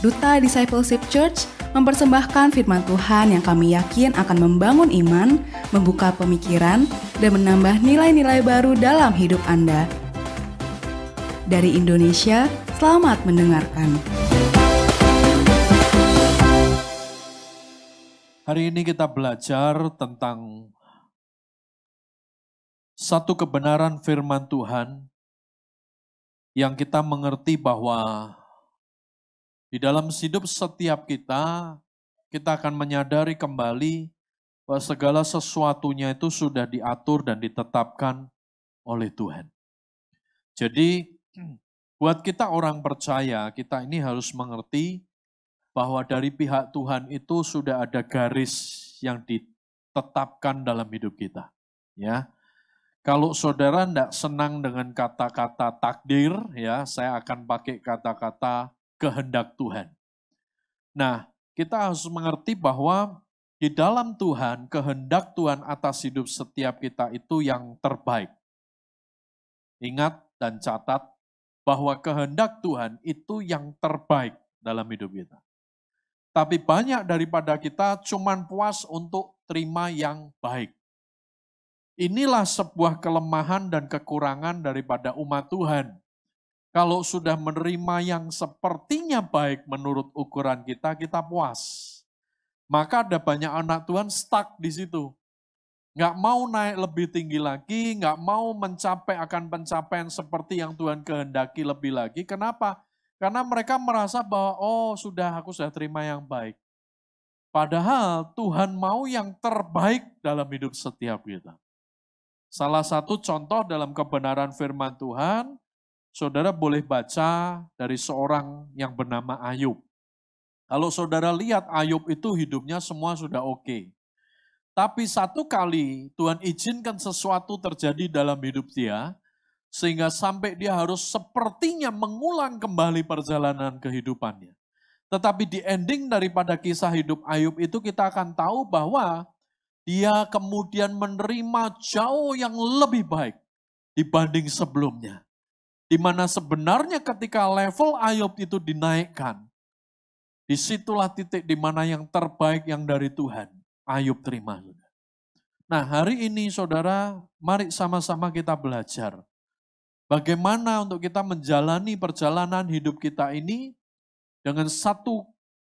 Duta Discipleship Church mempersembahkan firman Tuhan yang kami yakin akan membangun iman, membuka pemikiran, dan menambah nilai-nilai baru dalam hidup Anda. Dari Indonesia, selamat mendengarkan. Hari ini kita belajar tentang satu kebenaran firman Tuhan yang kita mengerti bahwa di dalam hidup setiap kita, kita akan menyadari kembali bahwa segala sesuatunya itu sudah diatur dan ditetapkan oleh Tuhan. Jadi, buat kita orang percaya, kita ini harus mengerti bahwa dari pihak Tuhan itu sudah ada garis yang ditetapkan dalam hidup kita. Ya, kalau saudara tidak senang dengan kata-kata takdir, ya saya akan pakai kata-kata kehendak Tuhan. Nah, kita harus mengerti bahwa di dalam Tuhan, kehendak Tuhan atas hidup setiap kita itu yang terbaik. Ingat dan catat bahwa kehendak Tuhan itu yang terbaik dalam hidup kita. Tapi banyak daripada kita cuman puas untuk terima yang baik. Inilah sebuah kelemahan dan kekurangan daripada umat Tuhan kalau sudah menerima yang sepertinya baik menurut ukuran kita, kita puas. Maka ada banyak anak Tuhan stuck di situ. Nggak mau naik lebih tinggi lagi, nggak mau mencapai akan pencapaian seperti yang Tuhan kehendaki lebih lagi. Kenapa? Karena mereka merasa bahwa, oh sudah aku sudah terima yang baik. Padahal Tuhan mau yang terbaik dalam hidup setiap kita. Salah satu contoh dalam kebenaran firman Tuhan, saudara boleh baca dari seorang yang bernama Ayub. Kalau saudara lihat Ayub itu hidupnya semua sudah oke. Okay. Tapi satu kali Tuhan izinkan sesuatu terjadi dalam hidup dia, sehingga sampai dia harus sepertinya mengulang kembali perjalanan kehidupannya. Tetapi di ending daripada kisah hidup Ayub itu kita akan tahu bahwa dia kemudian menerima jauh yang lebih baik dibanding sebelumnya. Di mana sebenarnya ketika level Ayub itu dinaikkan, di situlah titik di mana yang terbaik yang dari Tuhan, Ayub terima. Nah hari ini saudara, mari sama-sama kita belajar. Bagaimana untuk kita menjalani perjalanan hidup kita ini dengan satu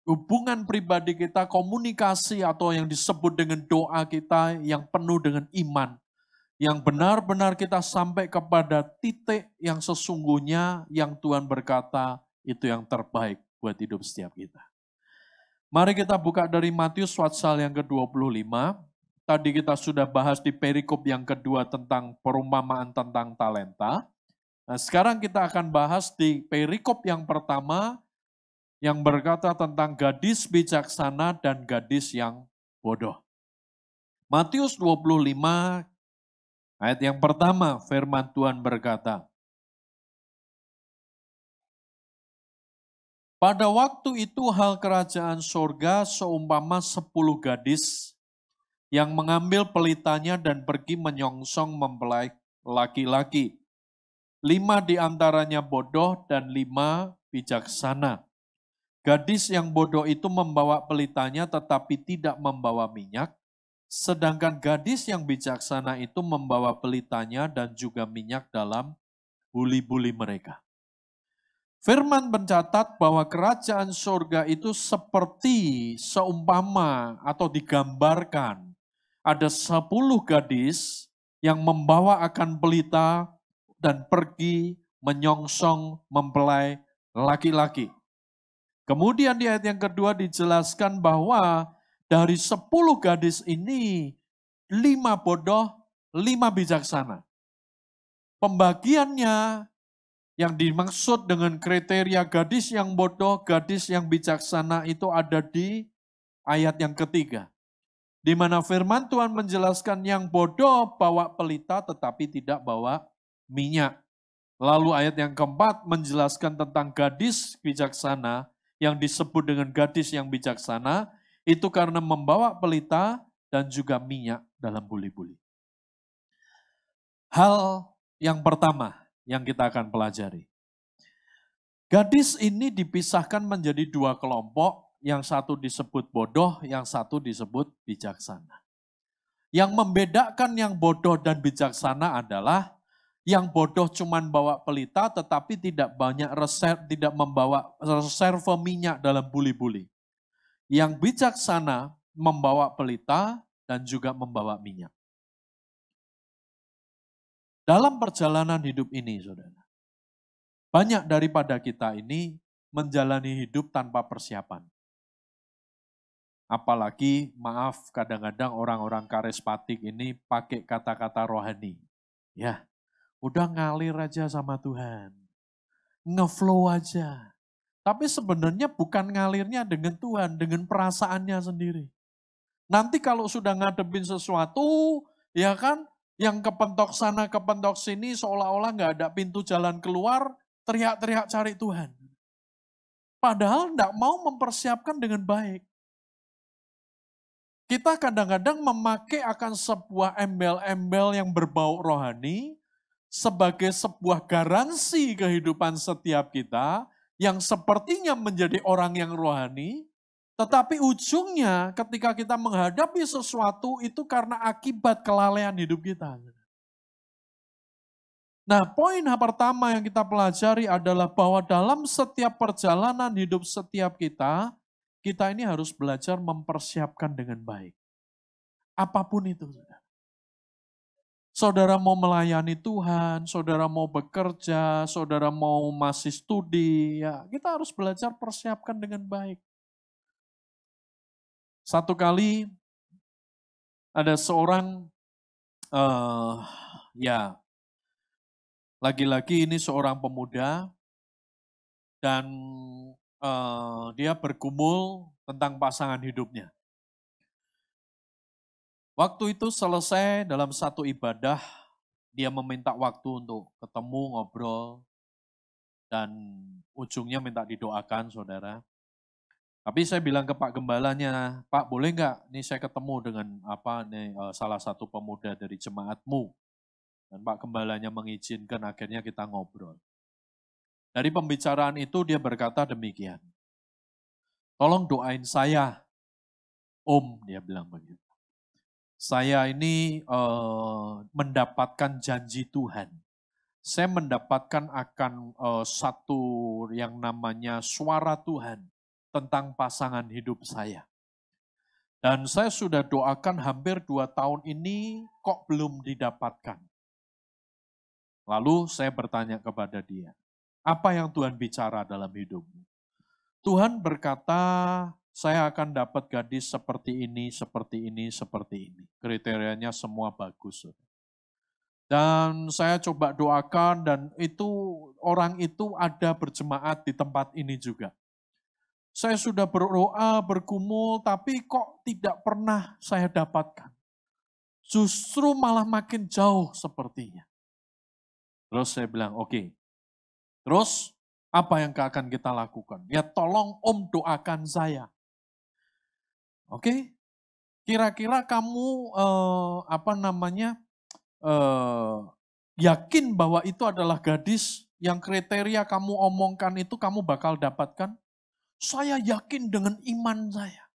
hubungan pribadi kita, komunikasi atau yang disebut dengan doa kita yang penuh dengan iman yang benar-benar kita sampai kepada titik yang sesungguhnya yang Tuhan berkata itu yang terbaik buat hidup setiap kita. Mari kita buka dari Matius pasal yang ke-25. Tadi kita sudah bahas di perikop yang kedua tentang perumpamaan tentang talenta. Nah, sekarang kita akan bahas di perikop yang pertama yang berkata tentang gadis bijaksana dan gadis yang bodoh. Matius 25 Ayat yang pertama, firman Tuhan berkata, Pada waktu itu hal kerajaan sorga seumpama sepuluh gadis yang mengambil pelitanya dan pergi menyongsong mempelai laki-laki. Lima di antaranya bodoh dan lima bijaksana. Gadis yang bodoh itu membawa pelitanya tetapi tidak membawa minyak. Sedangkan gadis yang bijaksana itu membawa pelitanya dan juga minyak dalam buli-buli mereka. Firman mencatat bahwa kerajaan surga itu seperti seumpama atau digambarkan. Ada sepuluh gadis yang membawa akan pelita dan pergi menyongsong mempelai laki-laki. Kemudian di ayat yang kedua dijelaskan bahwa dari sepuluh gadis ini, lima bodoh, lima bijaksana. Pembagiannya yang dimaksud dengan kriteria gadis yang bodoh, gadis yang bijaksana itu ada di ayat yang ketiga. Di mana firman Tuhan menjelaskan yang bodoh bawa pelita tetapi tidak bawa minyak. Lalu ayat yang keempat menjelaskan tentang gadis bijaksana yang disebut dengan gadis yang bijaksana itu karena membawa pelita dan juga minyak dalam buli-buli. Hal yang pertama yang kita akan pelajari. Gadis ini dipisahkan menjadi dua kelompok, yang satu disebut bodoh, yang satu disebut bijaksana. Yang membedakan yang bodoh dan bijaksana adalah yang bodoh cuman bawa pelita tetapi tidak banyak reserve, tidak membawa reserve minyak dalam buli-buli. Yang bijaksana membawa pelita dan juga membawa minyak. Dalam perjalanan hidup ini, saudara, banyak daripada kita ini menjalani hidup tanpa persiapan. Apalagi, maaf, kadang-kadang orang-orang karismatik ini pakai kata-kata rohani. Ya, udah ngalir aja sama Tuhan. Ngeflow aja. Tapi sebenarnya bukan ngalirnya dengan Tuhan, dengan perasaannya sendiri. Nanti kalau sudah ngadepin sesuatu, ya kan, yang kepentok sana, kepentok sini, seolah-olah nggak ada pintu jalan keluar, teriak-teriak cari Tuhan. Padahal tidak mau mempersiapkan dengan baik. Kita kadang-kadang memakai akan sebuah embel-embel yang berbau rohani sebagai sebuah garansi kehidupan setiap kita yang sepertinya menjadi orang yang rohani, tetapi ujungnya ketika kita menghadapi sesuatu itu karena akibat kelalaian hidup kita. Nah, poin pertama yang kita pelajari adalah bahwa dalam setiap perjalanan hidup setiap kita, kita ini harus belajar mempersiapkan dengan baik. Apa pun itu, saudara. Mau melayani Tuhan, saudara mau bekerja, saudara mau masih studi, ya kita harus belajar persiapkan dengan baik. Satu kali ada seorang uh, ya lagi-lagi ini seorang pemuda dan uh, dia bergumul tentang pasangan hidupnya. Waktu itu selesai dalam satu ibadah, dia meminta waktu untuk ketemu, ngobrol, dan ujungnya minta didoakan saudara. Tapi saya bilang ke Pak Gembalanya, Pak boleh nggak nih saya ketemu dengan apa nih eh, salah satu pemuda dari jemaatmu. Dan Pak Gembalanya mengizinkan akhirnya kita ngobrol. Dari pembicaraan itu dia berkata demikian. Tolong doain saya, Om, dia bilang begitu. Saya ini uh, mendapatkan janji Tuhan. Saya mendapatkan akan uh, satu yang namanya suara Tuhan tentang pasangan hidup saya. Dan saya sudah doakan hampir dua tahun ini kok belum didapatkan. Lalu saya bertanya kepada dia, apa yang Tuhan bicara dalam hidupmu? Tuhan berkata, saya akan dapat gadis seperti ini, seperti ini, seperti ini. Kriterianya semua bagus. Dan saya coba doakan dan itu orang itu ada berjemaat di tempat ini juga. Saya sudah berdoa, bergumul, tapi kok tidak pernah saya dapatkan. Justru malah makin jauh sepertinya. Terus saya bilang, oke. Okay. Terus apa yang akan kita lakukan? Ya tolong om doakan saya. Oke. Okay? Kira-kira kamu eh, apa namanya eh, yakin bahwa itu adalah gadis yang kriteria kamu omongkan itu kamu bakal dapatkan? Saya yakin dengan iman saya.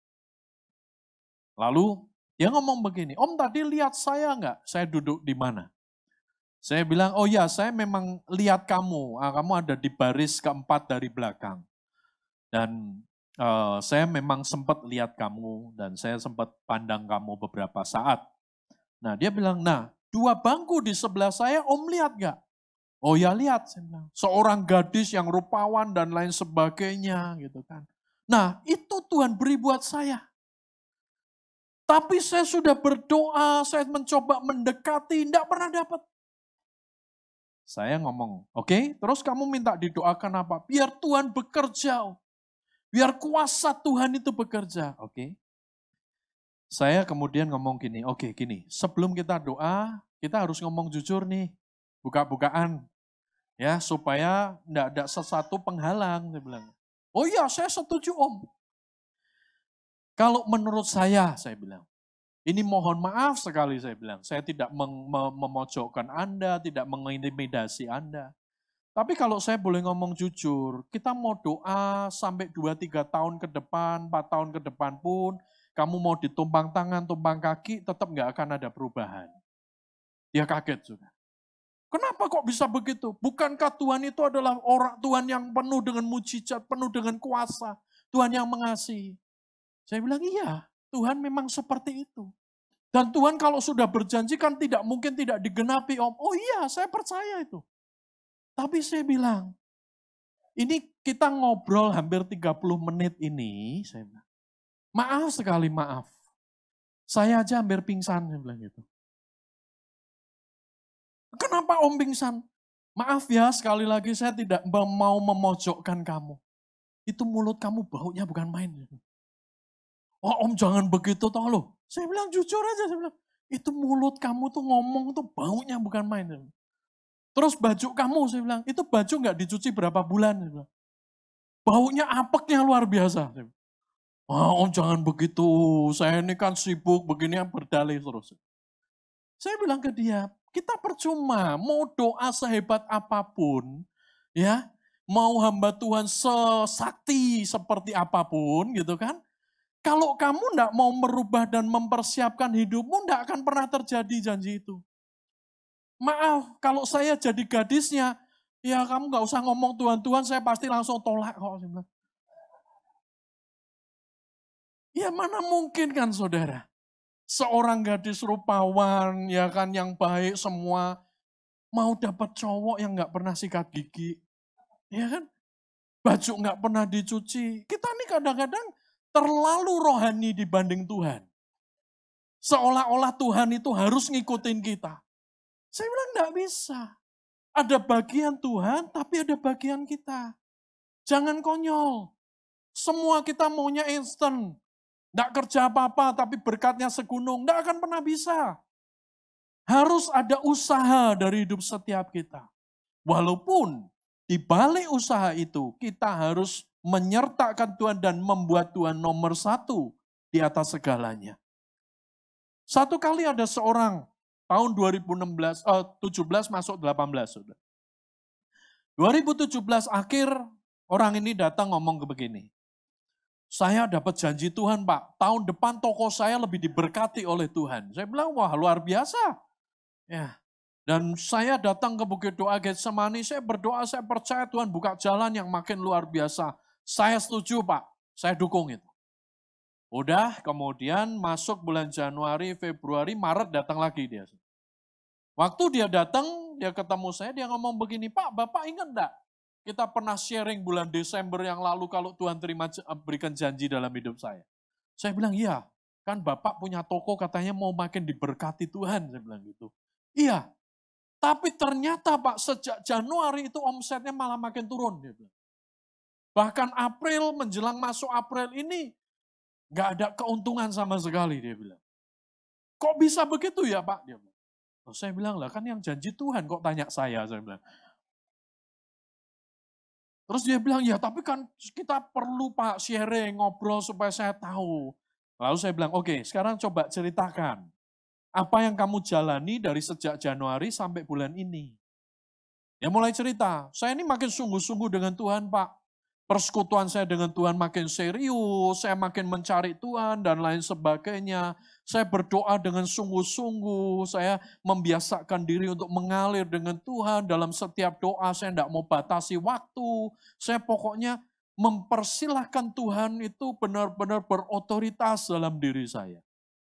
Lalu dia ngomong begini, Om tadi lihat saya enggak? Saya duduk di mana? Saya bilang, oh ya saya memang lihat kamu, ah, kamu ada di baris keempat dari belakang. Dan uh, saya memang sempat lihat kamu dan saya sempat pandang kamu beberapa saat. Nah dia bilang, nah dua bangku di sebelah saya om lihat gak? Oh ya lihat. Seorang gadis yang rupawan dan lain sebagainya gitu kan. Nah itu Tuhan beri buat saya. Tapi saya sudah berdoa, saya mencoba mendekati, tidak pernah dapat. Saya ngomong, oke, okay, terus kamu minta didoakan apa? Biar Tuhan bekerja. Biar kuasa Tuhan itu bekerja. Oke. Okay. Saya kemudian ngomong gini, oke okay, gini, sebelum kita doa, kita harus ngomong jujur nih. Buka-bukaan. Ya, supaya enggak ada sesuatu penghalang. Saya bilang, oh iya saya setuju om. Kalau menurut saya, saya bilang, ini mohon maaf sekali saya bilang, saya tidak mem memojokkan Anda, tidak mengintimidasi Anda. Tapi kalau saya boleh ngomong jujur, kita mau doa sampai 2-3 tahun ke depan, 4 tahun ke depan pun, kamu mau ditumpang tangan, tumpang kaki, tetap nggak akan ada perubahan. Dia kaget juga. Kenapa kok bisa begitu? Bukankah Tuhan itu adalah orang Tuhan yang penuh dengan mujizat, penuh dengan kuasa, Tuhan yang mengasihi. Saya bilang iya, Tuhan memang seperti itu. Dan Tuhan kalau sudah berjanji kan tidak mungkin tidak digenapi om. Oh iya, saya percaya itu. Tapi saya bilang, ini kita ngobrol hampir 30 menit ini, saya bilang, maaf sekali maaf. Saya aja hampir pingsan, saya bilang gitu. Kenapa om pingsan? Maaf ya, sekali lagi saya tidak mau memojokkan kamu. Itu mulut kamu baunya bukan main. Oh om jangan begitu toh loh. Saya bilang jujur aja, saya bilang, itu mulut kamu tuh ngomong tuh baunya bukan main. Terus baju kamu, saya bilang, itu baju nggak dicuci berapa bulan? Saya bilang. Baunya apeknya luar biasa. Oh, om jangan begitu, saya ini kan sibuk begini berdalih terus. Saya bilang ke dia, kita percuma mau doa sehebat apa pun, ya, mau hamba Tuhan sesakti seperti apa pun gitu kan. Kalau kamu tidak mau merubah dan mempersiapkan hidupmu, tidak akan pernah terjadi janji itu. Maaf, kalau saya jadi gadisnya, ya kamu nggak usah ngomong Tuhan-Tuhan, saya pasti langsung tolak kok. Ya mana mungkin kan saudara. Seorang gadis rupawan, ya kan yang baik semua, mau dapat cowok yang nggak pernah sikat gigi. Ya kan? Baju nggak pernah dicuci. Kita nih kadang-kadang terlalu rohani dibanding Tuhan. Seolah-olah Tuhan itu harus ngikutin kita. Saya bilang enggak bisa. Ada bagian Tuhan, tapi ada bagian kita. Jangan konyol. Semua kita maunya instan. Enggak kerja apa-apa, tapi berkatnya segunung. Enggak akan pernah bisa. Harus ada usaha dari hidup setiap kita. Walaupun di balik usaha itu, kita harus menyertakan Tuhan dan membuat Tuhan nomor satu di atas segalanya. Satu kali ada seorang tahun 2016, eh, 17 masuk 18 sudah. 2017 akhir orang ini datang ngomong ke begini. Saya dapat janji Tuhan Pak, tahun depan toko saya lebih diberkati oleh Tuhan. Saya bilang, wah luar biasa. Ya, dan saya datang ke Bukit Doa Getsemani, saya berdoa, saya percaya Tuhan buka jalan yang makin luar biasa. Saya setuju Pak, saya dukung itu. Udah, kemudian masuk bulan Januari, Februari, Maret datang lagi dia. Waktu dia datang, dia ketemu saya, dia ngomong begini, Pak, Bapak ingat enggak? Kita pernah sharing bulan Desember yang lalu kalau Tuhan terima berikan janji dalam hidup saya. Saya bilang, iya, kan Bapak punya toko katanya mau makin diberkati Tuhan, saya bilang gitu. Iya, tapi ternyata Pak, sejak Januari itu omsetnya malah makin turun. Dia bilang. Bahkan April menjelang masuk April ini Gak ada keuntungan sama sekali dia bilang. Kok bisa begitu ya Pak? Dia bilang. Oh, saya bilang lah kan yang janji Tuhan kok tanya saya. Saya bilang. Terus dia bilang, ya tapi kan kita perlu Pak sharing, ngobrol supaya saya tahu. Lalu saya bilang, oke okay, sekarang coba ceritakan. Apa yang kamu jalani dari sejak Januari sampai bulan ini? Ya mulai cerita, saya ini makin sungguh-sungguh dengan Tuhan Pak persekutuan saya dengan Tuhan makin serius, saya makin mencari Tuhan dan lain sebagainya. Saya berdoa dengan sungguh-sungguh, saya membiasakan diri untuk mengalir dengan Tuhan dalam setiap doa, saya tidak mau batasi waktu. Saya pokoknya mempersilahkan Tuhan itu benar-benar berotoritas dalam diri saya.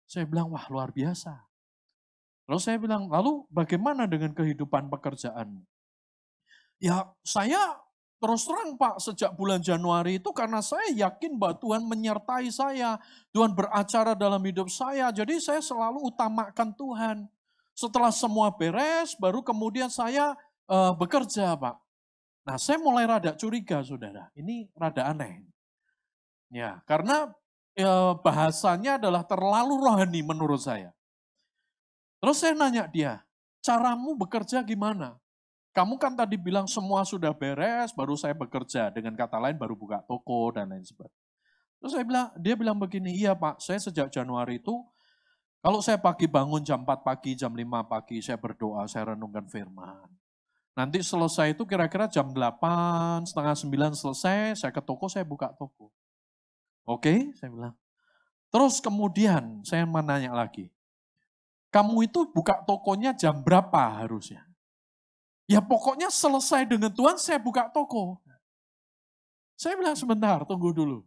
Saya bilang, wah luar biasa. Lalu saya bilang, lalu bagaimana dengan kehidupan pekerjaan? Ya saya Terus terang Pak, sejak bulan Januari itu karena saya yakin bahwa Tuhan menyertai saya. Tuhan beracara dalam hidup saya. Jadi saya selalu utamakan Tuhan. Setelah semua beres, baru kemudian saya uh, bekerja Pak. Nah saya mulai rada curiga saudara. Ini rada aneh. Ya, karena ya, bahasanya adalah terlalu rohani menurut saya. Terus saya nanya dia, caramu bekerja gimana? Kamu kan tadi bilang semua sudah beres, baru saya bekerja. Dengan kata lain baru buka toko dan lain sebagainya. Terus saya bilang, dia bilang begini, iya Pak, saya sejak Januari itu, kalau saya pagi bangun jam 4 pagi, jam 5 pagi, saya berdoa, saya renungkan firman. Nanti selesai itu kira-kira jam 8, setengah 9 selesai, saya ke toko, saya buka toko. Oke, saya bilang. Terus kemudian saya menanya lagi, kamu itu buka tokonya jam berapa harusnya? Ya pokoknya selesai dengan Tuhan, saya buka toko. Saya bilang sebentar, tunggu dulu.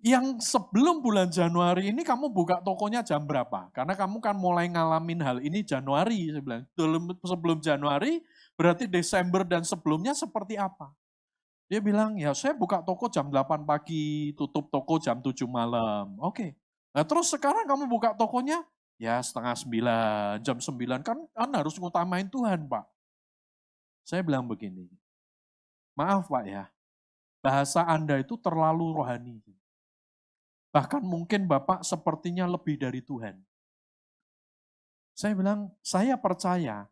Yang sebelum bulan Januari ini kamu buka tokonya jam berapa? Karena kamu kan mulai ngalamin hal ini Januari, saya bilang. Sebelum Januari, berarti Desember dan sebelumnya seperti apa? Dia bilang, ya saya buka toko jam 8 pagi, tutup toko jam 7 malam. Oke. Nah terus sekarang kamu buka tokonya, ya setengah 9, jam 9. Kan, kan harus ngutamain Tuhan Pak. Saya bilang begini, maaf Pak ya, bahasa Anda itu terlalu rohani. Bahkan mungkin Bapak sepertinya lebih dari Tuhan. Saya bilang, saya percaya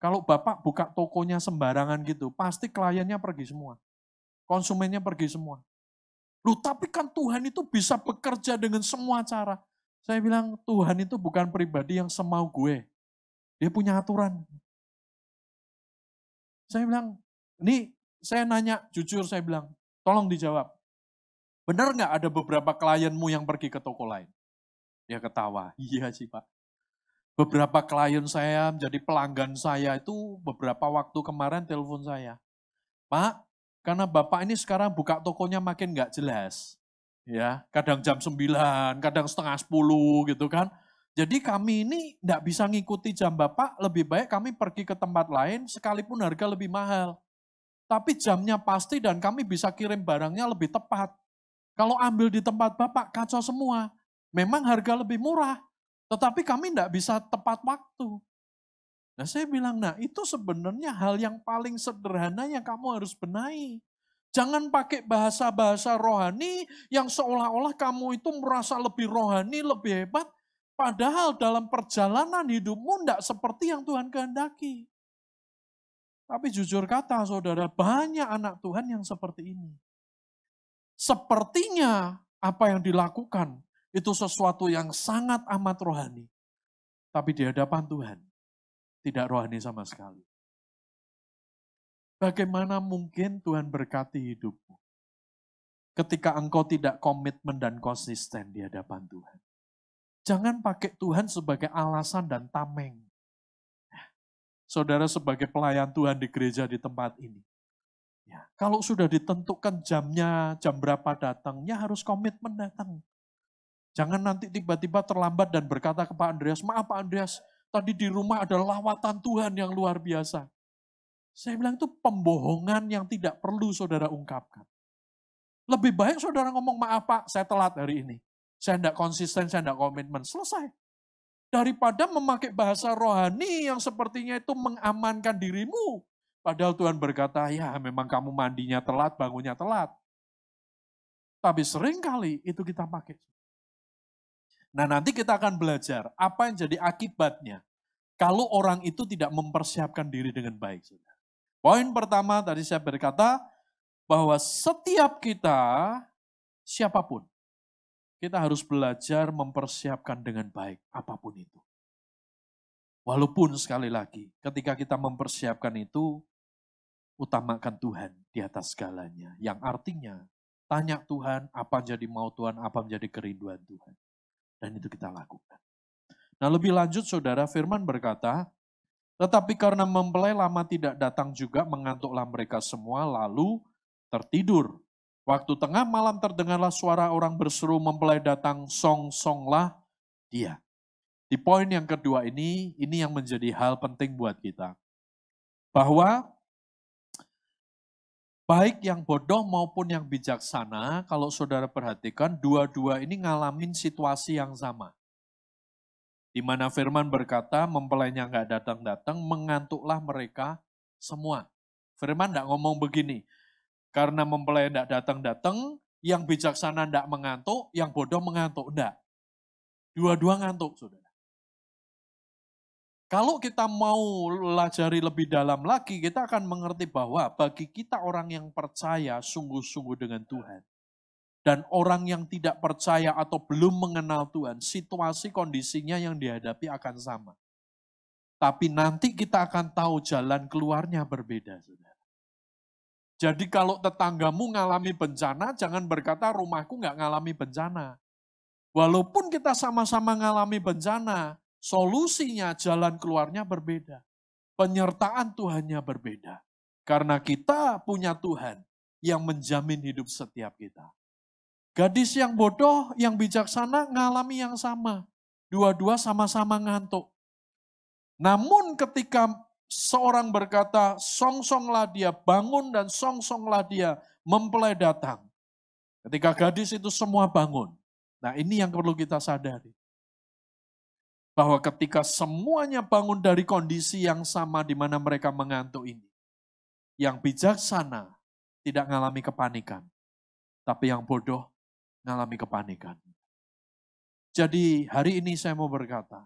kalau Bapak buka tokonya sembarangan gitu, pasti kliennya pergi semua. Konsumennya pergi semua. Loh tapi kan Tuhan itu bisa bekerja dengan semua cara. Saya bilang, Tuhan itu bukan pribadi yang semau gue. Dia punya aturan. Saya bilang, ini saya nanya, jujur saya bilang, tolong dijawab. Benar nggak ada beberapa klienmu yang pergi ke toko lain? Dia ketawa, iya sih Pak. Beberapa klien saya menjadi pelanggan saya itu beberapa waktu kemarin telepon saya. Pak, karena Bapak ini sekarang buka tokonya makin nggak jelas. Ya Kadang jam 9, kadang setengah 10 gitu kan. Jadi kami ini nggak bisa ngikuti jam Bapak, lebih baik kami pergi ke tempat lain sekalipun harga lebih mahal. Tapi jamnya pasti dan kami bisa kirim barangnya lebih tepat. Kalau ambil di tempat Bapak, kacau semua. Memang harga lebih murah, tetapi kami tidak bisa tepat waktu. Nah saya bilang, nah itu sebenarnya hal yang paling sederhana yang kamu harus benahi. Jangan pakai bahasa-bahasa rohani yang seolah-olah kamu itu merasa lebih rohani, lebih hebat. Padahal dalam perjalanan hidupmu tidak seperti yang Tuhan kehendaki. Tapi jujur kata saudara, banyak anak Tuhan yang seperti ini. Sepertinya apa yang dilakukan itu sesuatu yang sangat amat rohani. Tapi di hadapan Tuhan, tidak rohani sama sekali. Bagaimana mungkin Tuhan berkati hidupmu? Ketika engkau tidak komitmen dan konsisten di hadapan Tuhan. Jangan pakai Tuhan sebagai alasan dan tameng. Saudara sebagai pelayan Tuhan di gereja di tempat ini. Ya, kalau sudah ditentukan jamnya, jam berapa datangnya harus komitmen datang. Jangan nanti tiba-tiba terlambat dan berkata ke Pak Andreas, maaf Pak Andreas, tadi di rumah ada lawatan Tuhan yang luar biasa. Saya bilang itu pembohongan yang tidak perlu saudara ungkapkan. Lebih baik saudara ngomong, maaf Pak, saya telat hari ini. Saya tidak konsisten, saya tidak komitmen. Selesai. Daripada memakai bahasa rohani yang sepertinya itu mengamankan dirimu Padahal Tuhan berkata, ya memang kamu mandinya telat, bangunnya telat. Tapi sering kali itu kita pakai. Nah nanti kita akan belajar apa yang jadi akibatnya kalau orang itu tidak mempersiapkan diri dengan baik. Poin pertama tadi saya berkata bahwa setiap kita, siapa pun, kita harus belajar mempersiapkan dengan baik apa pun itu. Walaupun sekali lagi, ketika kita mempersiapkan itu, utamakan Tuhan di atas segalanya. Yang artinya, tanya Tuhan apa jadi mau Tuhan, apa menjadi kerinduan Tuhan. Dan itu kita lakukan. Nah lebih lanjut saudara firman berkata, tetapi karena mempelai lama tidak datang juga mengantuklah mereka semua lalu tertidur. Waktu tengah malam terdengarlah suara orang berseru mempelai datang song-songlah dia. Di poin yang kedua ini, ini yang menjadi hal penting buat kita. Bahwa Baik yang bodoh maupun yang bijaksana, kalau saudara perhatikan, dua-dua ini ngalamin situasi yang sama. Di mana firman berkata, mempelainya nggak datang-datang, mengantuklah mereka semua. Firman nggak ngomong begini, karena mempelai nggak datang-datang, yang bijaksana nggak mengantuk, yang bodoh mengantuk. Enggak. Dua-dua ngantuk, saudara. Kalau kita mau pelajari lebih dalam lagi, kita akan mengerti bahwa bagi kita orang yang percaya sungguh-sungguh dengan Tuhan, dan orang yang tidak percaya atau belum mengenal Tuhan, situasi kondisinya yang dihadapi akan sama. Tapi nanti kita akan tahu jalan keluarnya berbeda. Jadi kalau tetanggamu ngalami bencana, jangan berkata rumahku nggak ngalami bencana. Walaupun kita sama-sama ngalami bencana, solusinya, jalan keluarnya berbeda. Penyertaan Tuhannya berbeda. Karena kita punya Tuhan yang menjamin hidup setiap kita. Gadis yang bodoh, yang bijaksana ngalami yang sama. Dua-dua sama-sama ngantuk. Namun ketika seorang berkata, song-songlah dia, bangun dan song-songlah dia, mempelai datang. Ketika gadis itu semua bangun. Nah ini yang perlu kita sadari. Bahwa ketika semuanya bangun dari kondisi yang sama di mana mereka mengantuk ini. Yang bijaksana tidak mengalami kepanikan. Tapi yang bodoh mengalami kepanikan. Jadi hari ini saya mau berkata,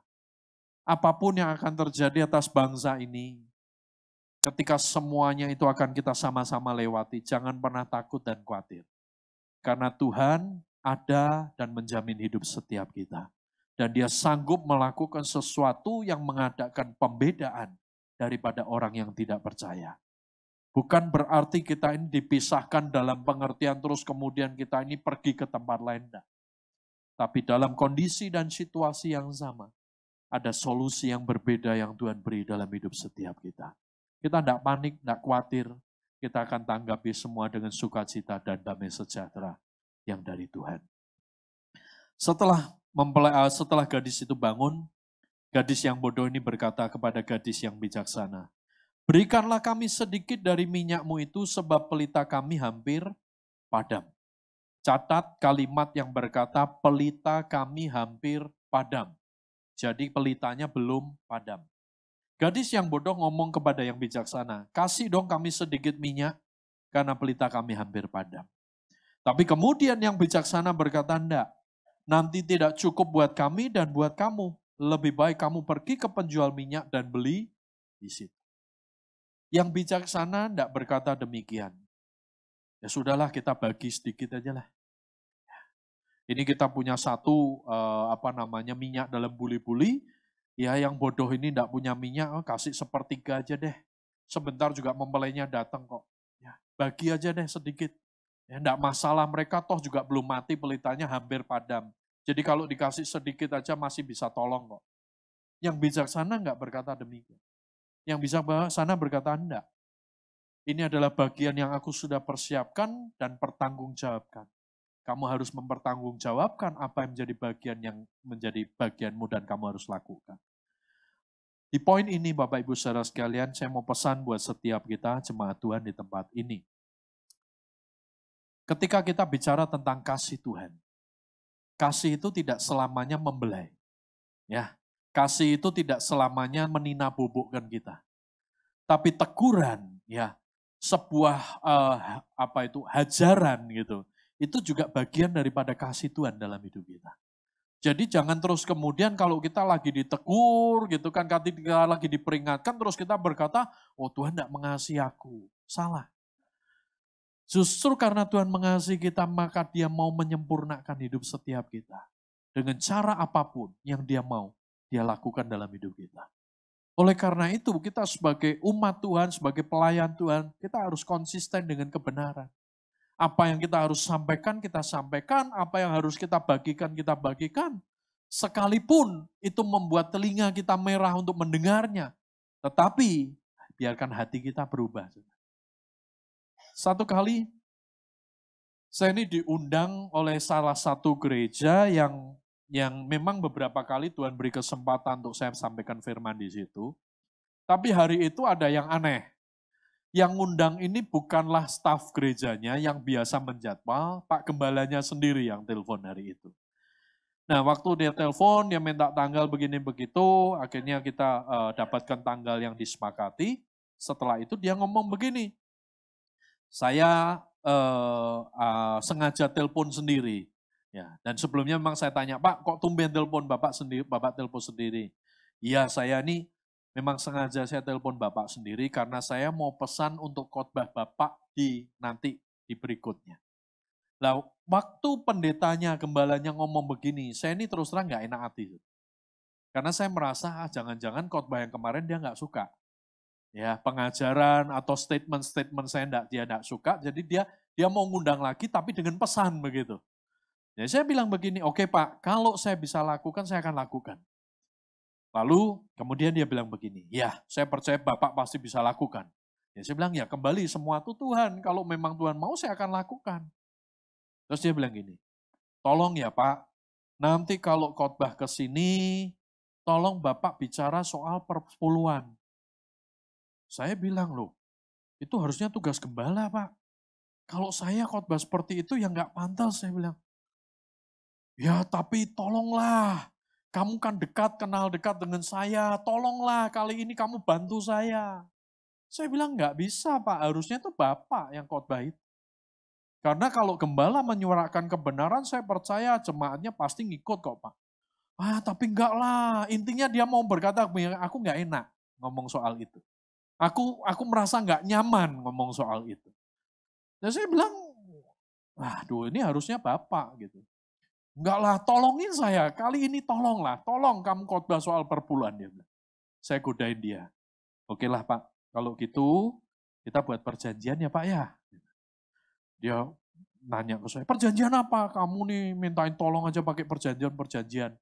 apa pun yang akan terjadi atas bangsa ini, ketika semuanya itu akan kita sama-sama lewati, jangan pernah takut dan khawatir. Karena Tuhan ada dan menjamin hidup setiap kita. Dan dia sanggup melakukan sesuatu yang mengadakan pembedaan daripada orang yang tidak percaya. Bukan berarti kita ini dipisahkan dalam pengertian terus kemudian kita ini pergi ke tempat lain. Tapi dalam kondisi dan situasi yang sama, ada solusi yang berbeda yang Tuhan beri dalam hidup setiap kita. Kita tidak panik, tidak khawatir. Kita akan tanggapi semua dengan sukacita dan damai sejahtera yang dari Tuhan. Setelah eh, setelah gadis itu bangun, gadis yang bodoh ini berkata kepada gadis yang bijaksana, Berikanlah kami sedikit dari minyakmu itu sebab pelita kami hampir padam. Catat kalimat yang berkata pelita kami hampir padam. Jadi pelitanya belum padam. Gadis yang bodoh ngomong kepada yang bijaksana, kasih dong kami sedikit minyak, karena pelita kami hampir padam. Tapi kemudian yang bijaksana berkata, enggak, nanti tidak cukup buat kami dan buat kamu. Lebih baik kamu pergi ke penjual minyak dan beli di situ. Yang bijaksana enggak berkata demikian. Ya sudahlah kita bagi sedikit aja lah. Ini kita punya satu uh, apa namanya minyak dalam buli-buli, ya yang bodoh ini tidak punya minyak, oh, kasih sepertiga aja deh. Sebentar juga mempelainya datang kok. Ya, bagi aja deh sedikit. Ya, enggak masalah mereka toh juga belum mati pelitanya hampir padam. Jadi kalau dikasih sedikit aja masih bisa tolong kok. Yang bijaksana enggak berkata demikian. Yang bisa sana berkata enggak. Ini adalah bagian yang aku sudah persiapkan dan pertanggungjawabkan. Kamu harus mempertanggungjawabkan apa yang menjadi bagian yang menjadi bagianmu dan kamu harus lakukan. Di poin ini Bapak Ibu Saudara sekalian, saya mau pesan buat setiap kita jemaat Tuhan di tempat ini. Ketika kita bicara tentang kasih Tuhan, kasih itu tidak selamanya membelai. Ya, kasih itu tidak selamanya menina bubukkan kita. Tapi teguran, ya, sebuah uh, apa itu hajaran gitu itu juga bagian daripada kasih Tuhan dalam hidup kita. Jadi jangan terus kemudian kalau kita lagi ditegur gitu kan, ketika lagi diperingatkan terus kita berkata, oh Tuhan tidak mengasihi aku. Salah. Justru karena Tuhan mengasihi kita, maka dia mau menyempurnakan hidup setiap kita. Dengan cara apa pun yang dia mau, dia lakukan dalam hidup kita. Oleh karena itu, kita sebagai umat Tuhan, sebagai pelayan Tuhan, kita harus konsisten dengan kebenaran. Apa yang kita harus sampaikan, kita sampaikan. Apa yang harus kita bagikan, kita bagikan. Sekalipun itu membuat telinga kita merah untuk mendengarnya. Tetapi biarkan hati kita berubah. Satu kali saya ini diundang oleh salah satu gereja yang yang memang beberapa kali Tuhan beri kesempatan untuk saya sampaikan firman di situ. Tapi hari itu ada yang aneh yang ngundang ini bukanlah staf gerejanya yang biasa menjadwal, Pak Gembalanya sendiri yang telepon hari itu. Nah, waktu dia telepon, dia minta tanggal begini begitu, akhirnya kita uh, dapatkan tanggal yang disepakati. Setelah itu dia ngomong begini, saya uh, uh, sengaja telepon sendiri. Ya, dan sebelumnya memang saya tanya, Pak, kok tumben telepon Bapak sendiri, Bapak telepon sendiri? Iya, saya ini Memang sengaja saya telepon Bapak sendiri karena saya mau pesan untuk khotbah Bapak di nanti di berikutnya. Lah, waktu pendetanya, gembalanya ngomong begini, saya ini terus terang nggak enak hati. Karena saya merasa ah, jangan-jangan khotbah yang kemarin dia nggak suka. Ya, pengajaran atau statement-statement saya enggak, dia enggak suka, jadi dia dia mau ngundang lagi tapi dengan pesan begitu. Ya saya bilang begini, oke okay, Pak, kalau saya bisa lakukan, saya akan lakukan. Lalu kemudian dia bilang begini, ya saya percaya Bapak pasti bisa lakukan. Ya saya bilang, ya kembali semua itu Tuhan, kalau memang Tuhan mau saya akan lakukan. Terus dia bilang gini, tolong ya Pak, nanti kalau khotbah ke sini, tolong Bapak bicara soal perpuluhan. Saya bilang loh, itu harusnya tugas gembala Pak. Kalau saya khotbah seperti itu ya nggak pantas, saya bilang. Ya tapi tolonglah, kamu kan dekat, kenal dekat dengan saya, tolonglah kali ini kamu bantu saya. Saya bilang nggak bisa Pak, harusnya itu Bapak yang khotbah itu. Karena kalau gembala menyuarakan kebenaran, saya percaya jemaatnya pasti ngikut kok Pak. Ah tapi enggak lah, intinya dia mau berkata, aku nggak enak ngomong soal itu. Aku aku merasa nggak nyaman ngomong soal itu. Dan saya bilang, waduh ini harusnya Bapak gitu. Enggak lah, tolongin saya. Kali ini tolonglah, tolong kamu khotbah soal perpuluhan. Dia Saya godain dia. Oke lah Pak, kalau gitu, kita buat perjanjian ya Pak ya. Dia nanya ke saya, perjanjian apa? Kamu nih mintain tolong aja pakai perjanjian-perjanjian.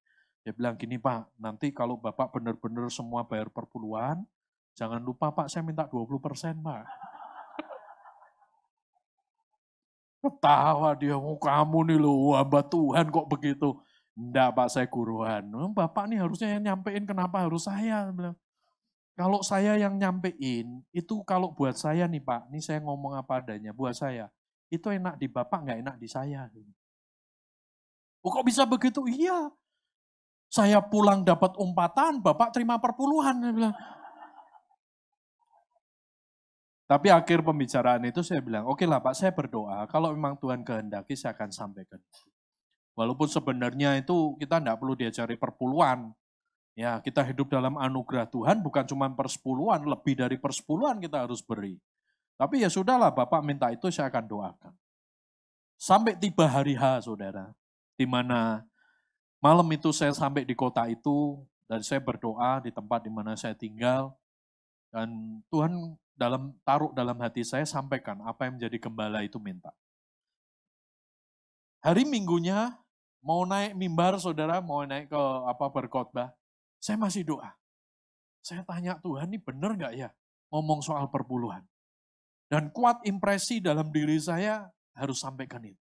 Dia bilang gini Pak, nanti kalau Bapak benar-benar semua bayar perpuluhan, jangan lupa Pak saya minta 20 persen Pak. Ketawa dia, oh, kamu nih loh, hamba Tuhan kok begitu. Enggak Pak, saya guruan. Bapak nih harusnya yang nyampein, kenapa harus saya? Kalau saya yang nyampein, itu kalau buat saya nih Pak, ini saya ngomong apa adanya, buat saya, itu enak di Bapak, nggak enak di saya. Oh, kok bisa begitu? Iya. Saya pulang dapat umpatan, Bapak terima perpuluhan. bilang. Tapi akhir pembicaraan itu saya bilang, oke okay lah Pak, saya berdoa, kalau memang Tuhan kehendaki saya akan sampaikan. Walaupun sebenarnya itu kita tidak perlu diajari perpuluhan, Ya, kita hidup dalam anugerah Tuhan bukan cuma persepuluhan, lebih dari persepuluhan kita harus beri. Tapi ya sudahlah, Bapak minta itu saya akan doakan. Sampai tiba hari H, saudara, di mana malam itu saya sampai di kota itu, dan saya berdoa di tempat di mana saya tinggal, dan Tuhan dalam taruh dalam hati saya sampaikan apa yang menjadi gembala itu minta. Hari minggunya mau naik mimbar saudara, mau naik ke apa berkhotbah, saya masih doa. Saya tanya Tuhan, ini benar nggak ya ngomong soal perpuluhan? Dan kuat impresi dalam diri saya harus sampaikan itu.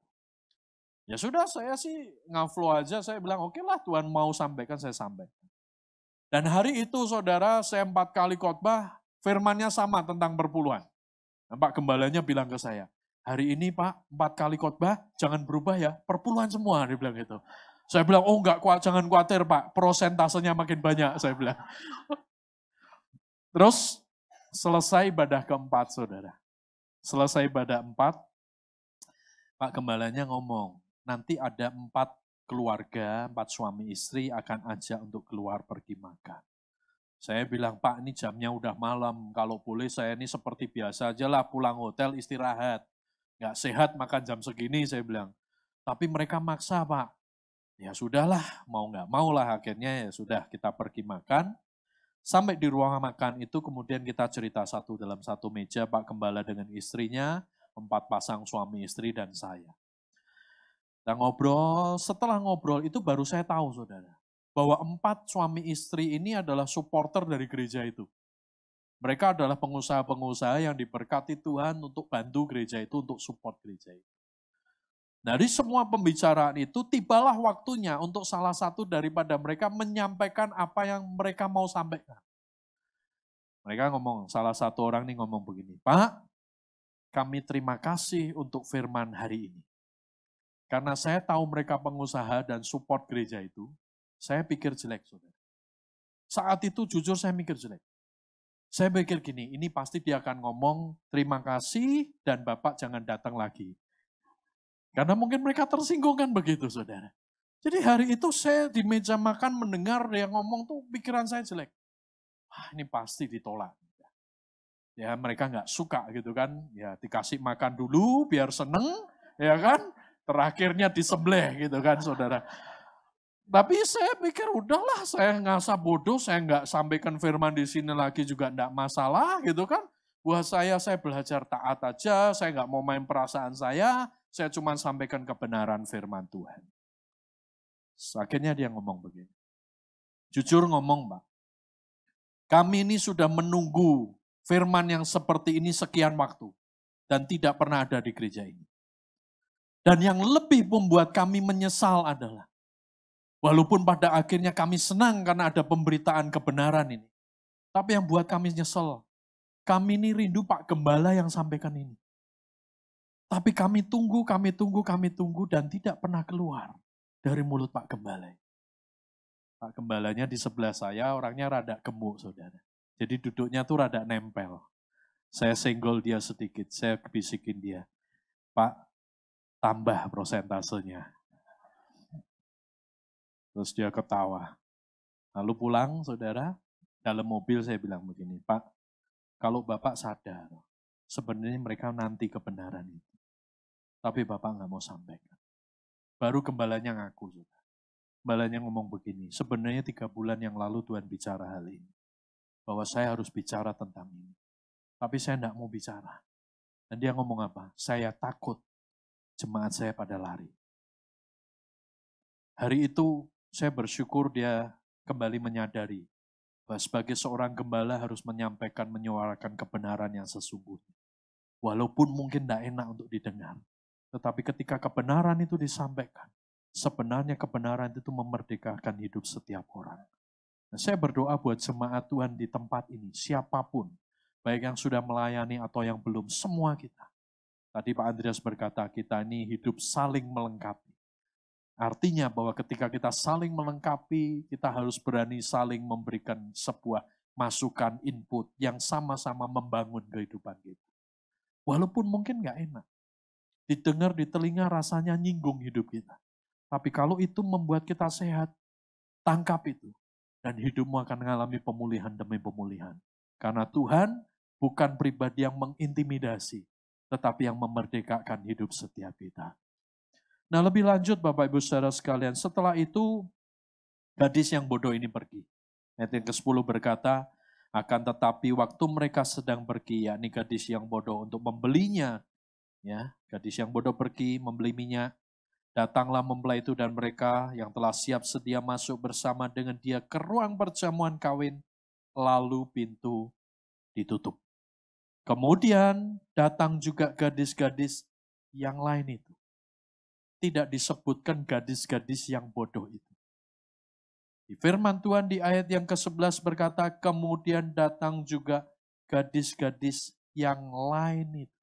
Ya sudah, saya sih ngaflo aja, saya bilang oke okay lah Tuhan mau sampaikan, saya sampaikan. Dan hari itu saudara, saya empat kali khotbah, firmannya sama tentang perpuluhan. Dan Pak Gembalanya bilang ke saya, hari ini Pak, empat kali khotbah, jangan berubah ya, perpuluhan semua, dia bilang gitu. Saya bilang, oh enggak, jangan khawatir Pak, prosentasenya makin banyak, saya bilang. Terus selesai ibadah keempat, saudara. Selesai ibadah empat, Pak Gembalanya ngomong, nanti ada empat keluarga, empat suami istri akan ajak untuk keluar pergi makan. Saya bilang, Pak ini jamnya udah malam, kalau boleh saya ini seperti biasa aja lah, pulang hotel istirahat. Nggak sehat makan jam segini, saya bilang. Tapi mereka maksa, Pak ya sudahlah, mau nggak mau lah akhirnya ya sudah kita pergi makan. Sampai di ruang makan itu kemudian kita cerita satu dalam satu meja Pak Gembala dengan istrinya, empat pasang suami istri dan saya. Kita ngobrol, setelah ngobrol itu baru saya tahu saudara, bahwa empat suami istri ini adalah supporter dari gereja itu. Mereka adalah pengusaha-pengusaha yang diberkati Tuhan untuk bantu gereja itu, untuk support gereja itu. Dari semua pembicaraan itu, tibalah waktunya untuk salah satu daripada mereka menyampaikan apa yang mereka mau sampaikan. Mereka ngomong, salah satu orang nih ngomong begini, Pak, kami terima kasih untuk firman hari ini. Karena saya tahu mereka pengusaha dan support gereja itu, saya pikir jelek, saudara. Saat itu jujur saya mikir jelek. Saya pikir gini, ini pasti dia akan ngomong, terima kasih dan Bapak jangan datang lagi. Karena mungkin mereka tersinggung kan begitu saudara. Jadi hari itu saya di meja makan mendengar dia ngomong tuh pikiran saya jelek. Wah ini pasti ditolak. Ya mereka nggak suka gitu kan. Ya dikasih makan dulu biar seneng ya kan. Terakhirnya disembelih gitu kan saudara. Tapi saya pikir udahlah saya ngasah bodoh, saya nggak sampaikan firman di sini lagi juga enggak masalah gitu kan. Buat saya, saya belajar taat aja, saya nggak mau main perasaan saya, saya cuma sampaikan kebenaran firman Tuhan. Akhirnya dia ngomong begini. Jujur ngomong Pak, kami ini sudah menunggu firman yang seperti ini sekian waktu. Dan tidak pernah ada di gereja ini. Dan yang lebih membuat kami menyesal adalah, walaupun pada akhirnya kami senang karena ada pemberitaan kebenaran ini. Tapi yang buat kami nyesel, kami ini rindu Pak Gembala yang sampaikan ini. Tapi kami tunggu, kami tunggu, kami tunggu dan tidak pernah keluar dari mulut Pak Gembala. Pak Gembalanya di sebelah saya orangnya rada gemuk saudara. Jadi duduknya tuh rada nempel. Saya senggol dia sedikit, saya bisikin dia. Pak, tambah prosentasenya. Terus dia ketawa. Lalu pulang saudara, dalam mobil saya bilang begini, Pak, kalau Bapak sadar, sebenarnya mereka nanti kebenaran itu. Tapi Bapak nggak mau sampaikan. Baru gembalanya ngaku. Saudara. Balanya ngomong begini, sebenarnya tiga bulan yang lalu Tuhan bicara hal ini. Bahwa saya harus bicara tentang ini. Tapi saya tidak mau bicara. Dan dia ngomong apa? Saya takut jemaat saya pada lari. Hari itu saya bersyukur dia kembali menyadari bahwa sebagai seorang gembala harus menyampaikan, menyuarakan kebenaran yang sesungguhnya. Walaupun mungkin tidak enak untuk didengar. Tetapi ketika kebenaran itu disampaikan, Sebenarnya kebenaran itu memerdekakan hidup setiap orang. Nah, saya berdoa buat jemaat Tuhan di tempat ini, siapa pun, baik yang sudah melayani atau yang belum, semua kita. Tadi Pak Andreas berkata, kita ini hidup saling melengkapi. Artinya bahwa ketika kita saling melengkapi, kita harus berani saling memberikan sebuah masukan, input yang sama-sama membangun kehidupan kita. Walaupun mungkin nggak enak. Didengar di telinga rasanya nyinggung hidup kita. Tapi kalau itu membuat kita sehat, tangkap itu. Dan hidupmu akan mengalami pemulihan demi pemulihan. Karena Tuhan bukan pribadi yang mengintimidasi, tetapi yang memerdekakan hidup setiap kita. Nah lebih lanjut Bapak Ibu Saudara sekalian, setelah itu gadis yang bodoh ini pergi. Ayat yang ke-10 berkata, akan tetapi waktu mereka sedang pergi, yakni gadis yang bodoh untuk membelinya, ya gadis yang bodoh pergi membeli minyak, Datanglah mempelai itu dan mereka yang telah siap sedia masuk bersama dengan dia ke ruang perjamuan kawin, lalu pintu ditutup. Kemudian datang juga gadis-gadis yang lain itu. Tidak disebutkan gadis-gadis yang bodoh itu. Di firman Tuhan di ayat yang ke-11 berkata, kemudian datang juga gadis-gadis yang lain itu.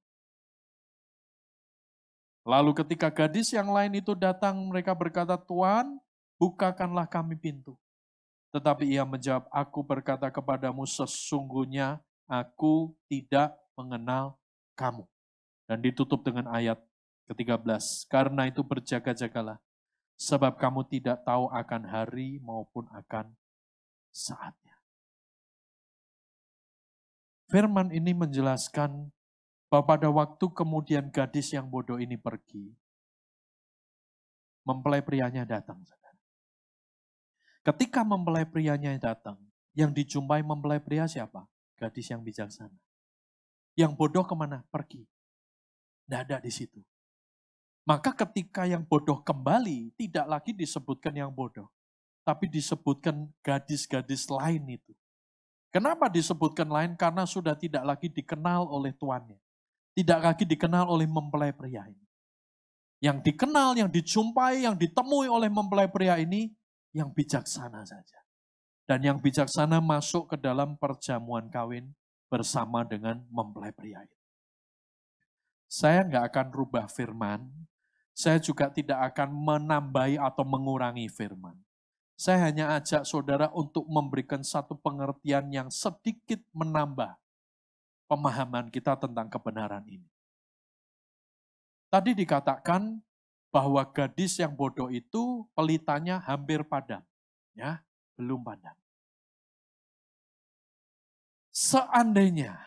Lalu ketika gadis yang lain itu datang, mereka berkata, Tuhan, bukakanlah kami pintu. Tetapi ia menjawab, aku berkata kepadamu sesungguhnya aku tidak mengenal kamu. Dan ditutup dengan ayat ke-13. Karena itu berjaga-jagalah, sebab kamu tidak tahu akan hari maupun akan saatnya. Firman ini menjelaskan bahwa pada waktu kemudian gadis yang bodoh ini pergi, mempelai prianya datang. Ketika mempelai prianya datang, yang dijumpai mempelai pria siapa? Gadis yang bijaksana. Yang bodoh ke mana? Pergi. Tidak ada di situ. Maka ketika yang bodoh kembali, tidak lagi disebutkan yang bodoh. Tapi disebutkan gadis-gadis lain itu. Kenapa disebutkan lain? Karena sudah tidak lagi dikenal oleh tuannya tidak lagi dikenal oleh mempelai pria ini. Yang dikenal, yang dijumpai, yang ditemui oleh mempelai pria ini, yang bijaksana saja. Dan yang bijaksana masuk ke dalam perjamuan kawin bersama dengan mempelai pria ini. Saya nggak akan rubah firman, saya juga tidak akan menambahi atau mengurangi firman. Saya hanya ajak saudara untuk memberikan satu pengertian yang sedikit menambah pemahaman kita tentang kebenaran ini. Tadi dikatakan bahwa gadis yang bodoh itu pelitanya hampir padam. Ya, belum padam. Seandainya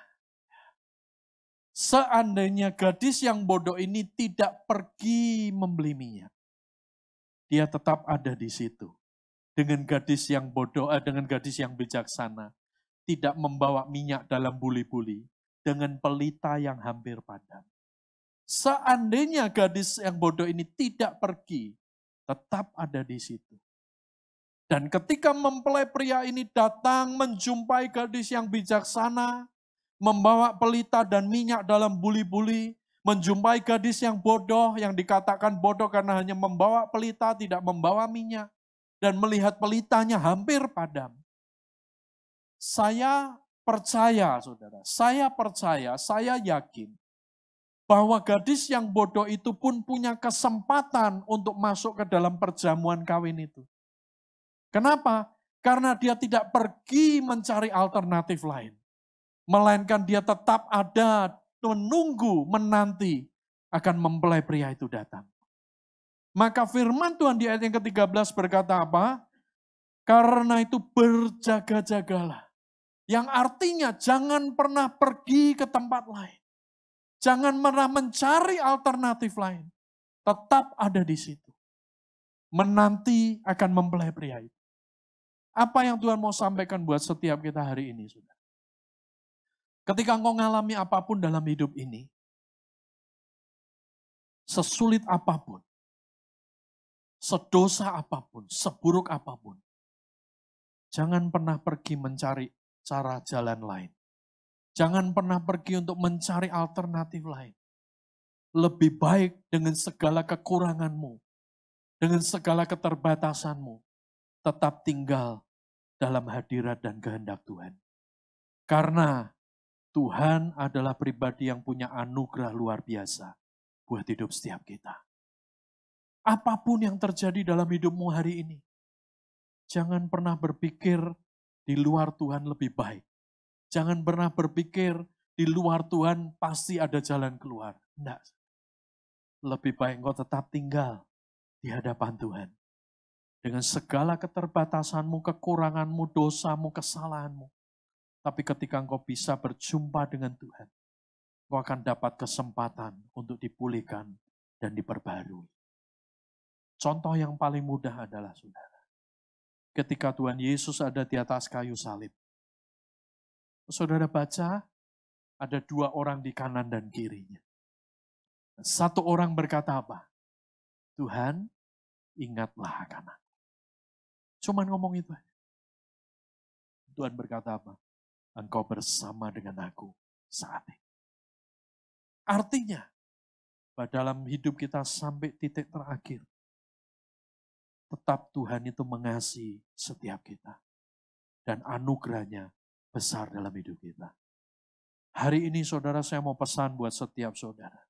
seandainya gadis yang bodoh ini tidak pergi membeli minyak, dia tetap ada di situ dengan gadis yang bodoh, eh, dengan gadis yang bijaksana. Tidak membawa minyak dalam buli-buli, dengan pelita yang hampir padam. Seandainya gadis yang bodoh ini tidak pergi, tetap ada di situ. Dan ketika mempelai pria ini datang menjumpai gadis yang bijaksana, membawa pelita dan minyak dalam buli-buli, menjumpai gadis yang bodoh, yang dikatakan bodoh karena hanya membawa pelita, tidak membawa minyak, dan melihat pelitanya hampir padam. Saya percaya, saudara, saya percaya, saya yakin bahwa gadis yang bodoh itu pun punya kesempatan untuk masuk ke dalam perjamuan kawin itu. Kenapa? Karena dia tidak pergi mencari alternatif lain. Melainkan dia tetap ada menunggu, menanti akan mempelai pria itu datang. Maka firman Tuhan di ayat yang ke-13 berkata apa? Karena itu berjaga-jagalah. Yang artinya jangan pernah pergi ke tempat lain. Jangan pernah mencari alternatif lain. Tetap ada di situ. Menanti akan mempelai pria itu. Apa yang Tuhan mau sampaikan buat setiap kita hari ini, sudah. Ketika engkau mengalami apa pun dalam hidup ini, sesulit apa pun, sedosa apa pun, seburuk apa pun, jangan pernah pergi mencari cara jalan lain. Jangan pernah pergi untuk mencari alternatif lain. Lebih baik dengan segala kekuranganmu, dengan segala keterbatasanmu, tetap tinggal dalam hadirat dan kehendak Tuhan. Karena Tuhan adalah pribadi yang punya anugerah luar biasa buat hidup setiap kita. Apa pun yang terjadi dalam hidupmu hari ini, jangan pernah berpikir di luar Tuhan lebih baik. Jangan pernah berpikir di luar Tuhan pasti ada jalan keluar. Tidak. Lebih baik engkau tetap tinggal di hadapan Tuhan dengan segala keterbatasanmu, kekuranganmu, dosamu, kesalahanmu. Tapi ketika engkau bisa berjumpa dengan Tuhan, engkau akan dapat kesempatan untuk dipulihkan dan diperbarui. Contoh yang paling mudah adalah saudara. Ketika Tuhan Yesus ada di atas kayu salib. Saudara baca, ada dua orang di kanan dan kirinya. Satu orang berkata apa? Tuhan, ingatlah akan aku. Cuman ngomong itu. Tuhan berkata apa? Engkau bersama dengan aku saat ini. Artinya, dalam hidup kita sampai titik terakhir, tetap Tuhan itu mengasihi setiap kita. Dan anugerahnya besar dalam hidup kita. Hari ini saudara saya mau pesan buat setiap saudara.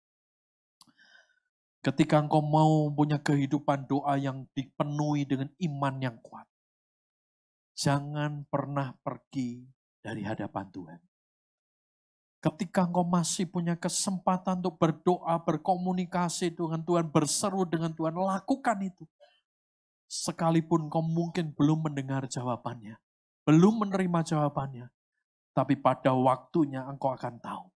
Ketika engkau mau punya kehidupan doa yang dipenuhi dengan iman yang kuat. Jangan pernah pergi dari hadapan Tuhan. Ketika engkau masih punya kesempatan untuk berdoa, berkomunikasi dengan Tuhan, berseru dengan Tuhan, lakukan itu. Sekalipun kau mungkin belum mendengar jawabannya, belum menerima jawabannya, tapi pada waktunya engkau akan tahu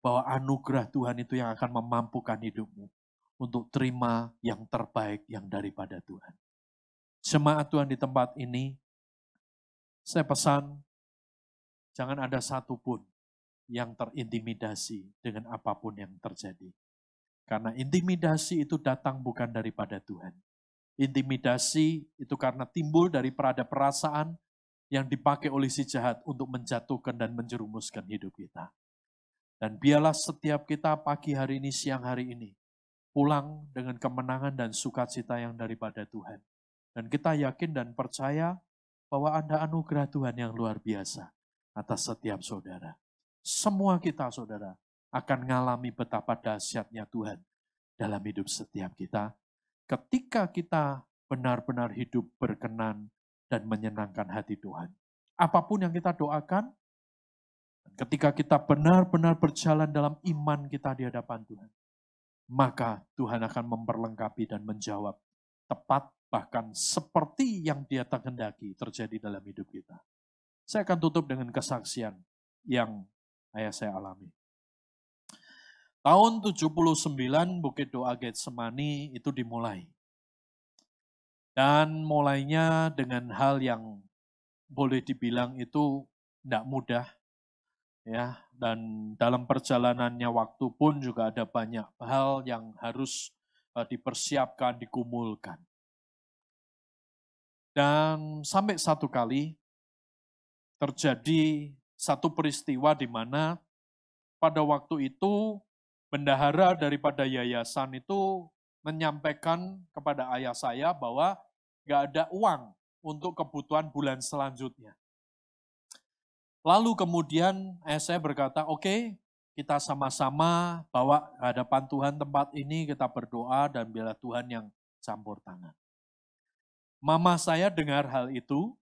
bahwa anugerah Tuhan itu yang akan memampukan hidupmu untuk terima yang terbaik yang daripada Tuhan. Jemaat Tuhan di tempat ini, saya pesan, jangan ada satupun yang terintimidasi dengan apa pun yang terjadi. Karena intimidasi itu datang bukan daripada Tuhan. Intimidasi itu karena timbul dari perada perasaan yang dipakai oleh si jahat untuk menjatuhkan dan menjerumuskan hidup kita. Dan biarlah setiap kita pagi hari ini, siang hari ini, pulang dengan kemenangan dan sukacita yang daripada Tuhan. Dan kita yakin dan percaya bahwa ada anugerah Tuhan yang luar biasa atas setiap saudara. Semua kita saudara akan mengalami betapa dahsyatnya Tuhan dalam hidup setiap kita ketika kita benar-benar hidup berkenan dan menyenangkan hati Tuhan. Apa pun yang kita doakan, ketika kita benar-benar berjalan dalam iman kita di hadapan Tuhan, maka Tuhan akan memperlengkapi dan menjawab tepat bahkan seperti yang dia kehendaki terjadi dalam hidup kita. Saya akan tutup dengan kesaksian yang ayah saya alami. Tahun 79 Bukit Doa Getsemani itu dimulai. Dan mulainya dengan hal yang boleh dibilang itu tidak mudah. ya Dan dalam perjalanannya waktu pun juga ada banyak hal yang harus uh, dipersiapkan, dikumulkan. Dan sampai satu kali terjadi satu peristiwa di mana pada waktu itu bendahara daripada yayasan itu menyampaikan kepada ayah saya bahwa nggak ada uang untuk kebutuhan bulan selanjutnya. Lalu kemudian ayah saya berkata, oke okay, kita sama-sama bawa hadapan Tuhan tempat ini, kita berdoa dan bila Tuhan yang campur tangan. Mama saya dengar hal itu,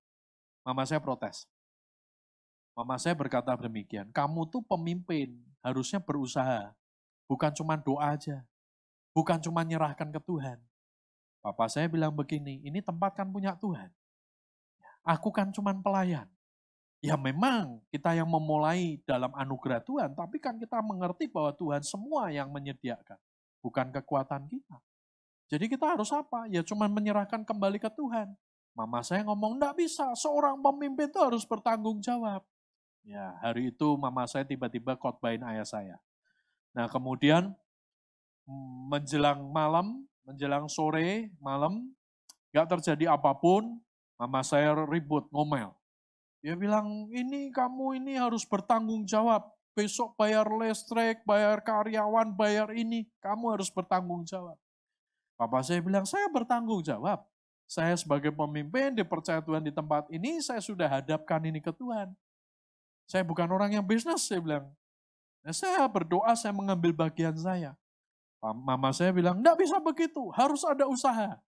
mama saya protes. Mama saya berkata demikian, kamu tuh pemimpin, harusnya berusaha. Bukan cuma doa aja. Bukan cuma nyerahkan ke Tuhan. Papa saya bilang begini, ini tempat kan punya Tuhan. Aku kan cuma pelayan. Ya memang kita yang memulai dalam anugerah Tuhan, tapi kan kita mengerti bahwa Tuhan semua yang menyediakan. Bukan kekuatan kita. Jadi kita harus apa? Ya cuma menyerahkan kembali ke Tuhan. Mama saya ngomong, enggak bisa, seorang pemimpin itu harus bertanggung jawab. Ya, hari itu mama saya tiba-tiba khotbahin ayah saya. Nah, kemudian menjelang malam, menjelang sore, malam, gak terjadi apa pun, mama saya ribut, ngomel. Dia bilang, ini kamu ini harus bertanggung jawab. Besok bayar listrik, bayar karyawan, bayar ini. Kamu harus bertanggung jawab. Papa saya bilang, saya bertanggung jawab. Saya sebagai pemimpin dipercaya Tuhan di tempat ini, saya sudah hadapkan ini ke Tuhan. Saya bukan orang yang bisnis, saya bilang. Nah, saya berdoa, saya mengambil bagian saya. Mama saya bilang, enggak bisa begitu, harus ada usaha.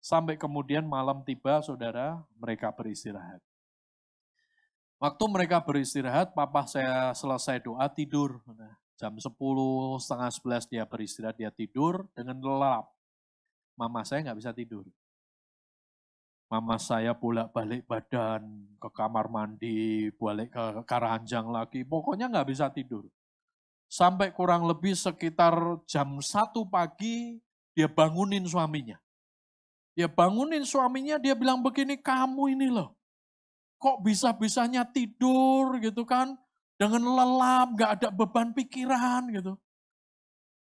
Sampai kemudian malam tiba, saudara, mereka beristirahat. Waktu mereka beristirahat, papa saya selesai doa tidur. Nah, jam 10, setengah 11 dia beristirahat, dia tidur dengan lelap. Mama saya nggak bisa tidur. Mama saya bolak-balik badan ke kamar mandi, balik ke Karanjang lagi. Pokoknya nggak bisa tidur. Sampai kurang lebih sekitar jam satu pagi, dia bangunin suaminya. Dia bangunin suaminya, dia bilang begini, kamu ini loh, kok bisa-bisanya tidur gitu kan, dengan lelap, nggak ada beban pikiran gitu.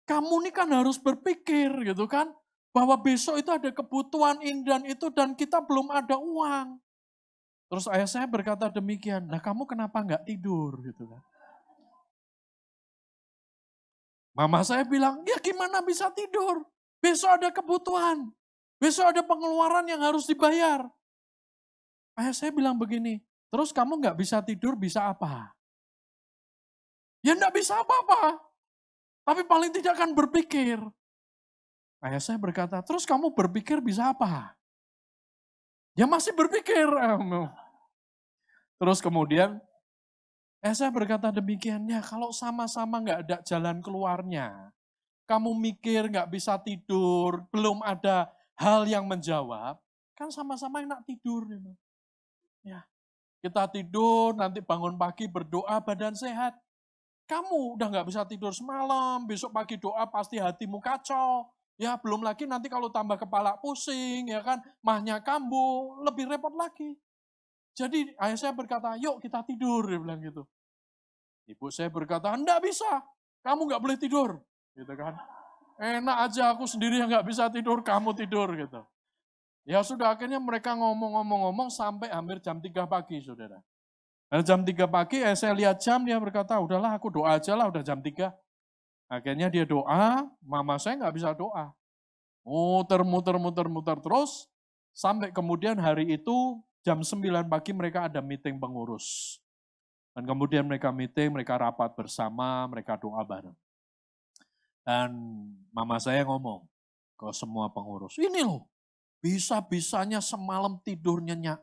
Kamu ini kan harus berpikir gitu kan, bahwa besok itu ada kebutuhan ini dan itu dan kita belum ada uang. Terus ayah saya berkata demikian, nah kamu kenapa nggak tidur gitu kan? Mama saya bilang, ya gimana bisa tidur? Besok ada kebutuhan, besok ada pengeluaran yang harus dibayar. Ayah saya bilang begini, terus kamu nggak bisa tidur bisa apa? Ya nggak bisa apa-apa, tapi paling tidak akan berpikir. Ayah saya berkata, terus kamu berpikir bisa apa? Ya masih berpikir. Terus kemudian, ayah saya berkata demikian, ya kalau sama-sama nggak ada jalan keluarnya, kamu mikir nggak bisa tidur, belum ada hal yang menjawab, kan sama-sama enak tidur. Gitu. Ya, kita tidur, nanti bangun pagi berdoa badan sehat. Kamu udah nggak bisa tidur semalam, besok pagi doa pasti hatimu kacau, Ya belum lagi nanti kalau tambah kepala pusing, ya kan, mahnya kambuh, lebih repot lagi. Jadi ayah saya berkata, yuk kita tidur, dia bilang gitu. Ibu saya berkata, enggak bisa, kamu nggak boleh tidur. Gitu kan. Enak aja aku sendiri yang nggak bisa tidur, kamu tidur gitu. Ya sudah akhirnya mereka ngomong-ngomong-ngomong sampai hampir jam 3 pagi saudara. Dan jam 3 pagi eh, saya lihat jam dia berkata, udahlah aku doa aja lah udah jam 3. Akhirnya dia doa, mama saya nggak bisa doa. Muter, muter, muter, muter terus, sampai kemudian hari itu jam 9 pagi mereka ada meeting pengurus. Dan kemudian mereka meeting, mereka rapat bersama, mereka doa bareng. Dan mama saya ngomong ke semua pengurus, ini loh, bisa-bisanya semalam tidur nyenyak.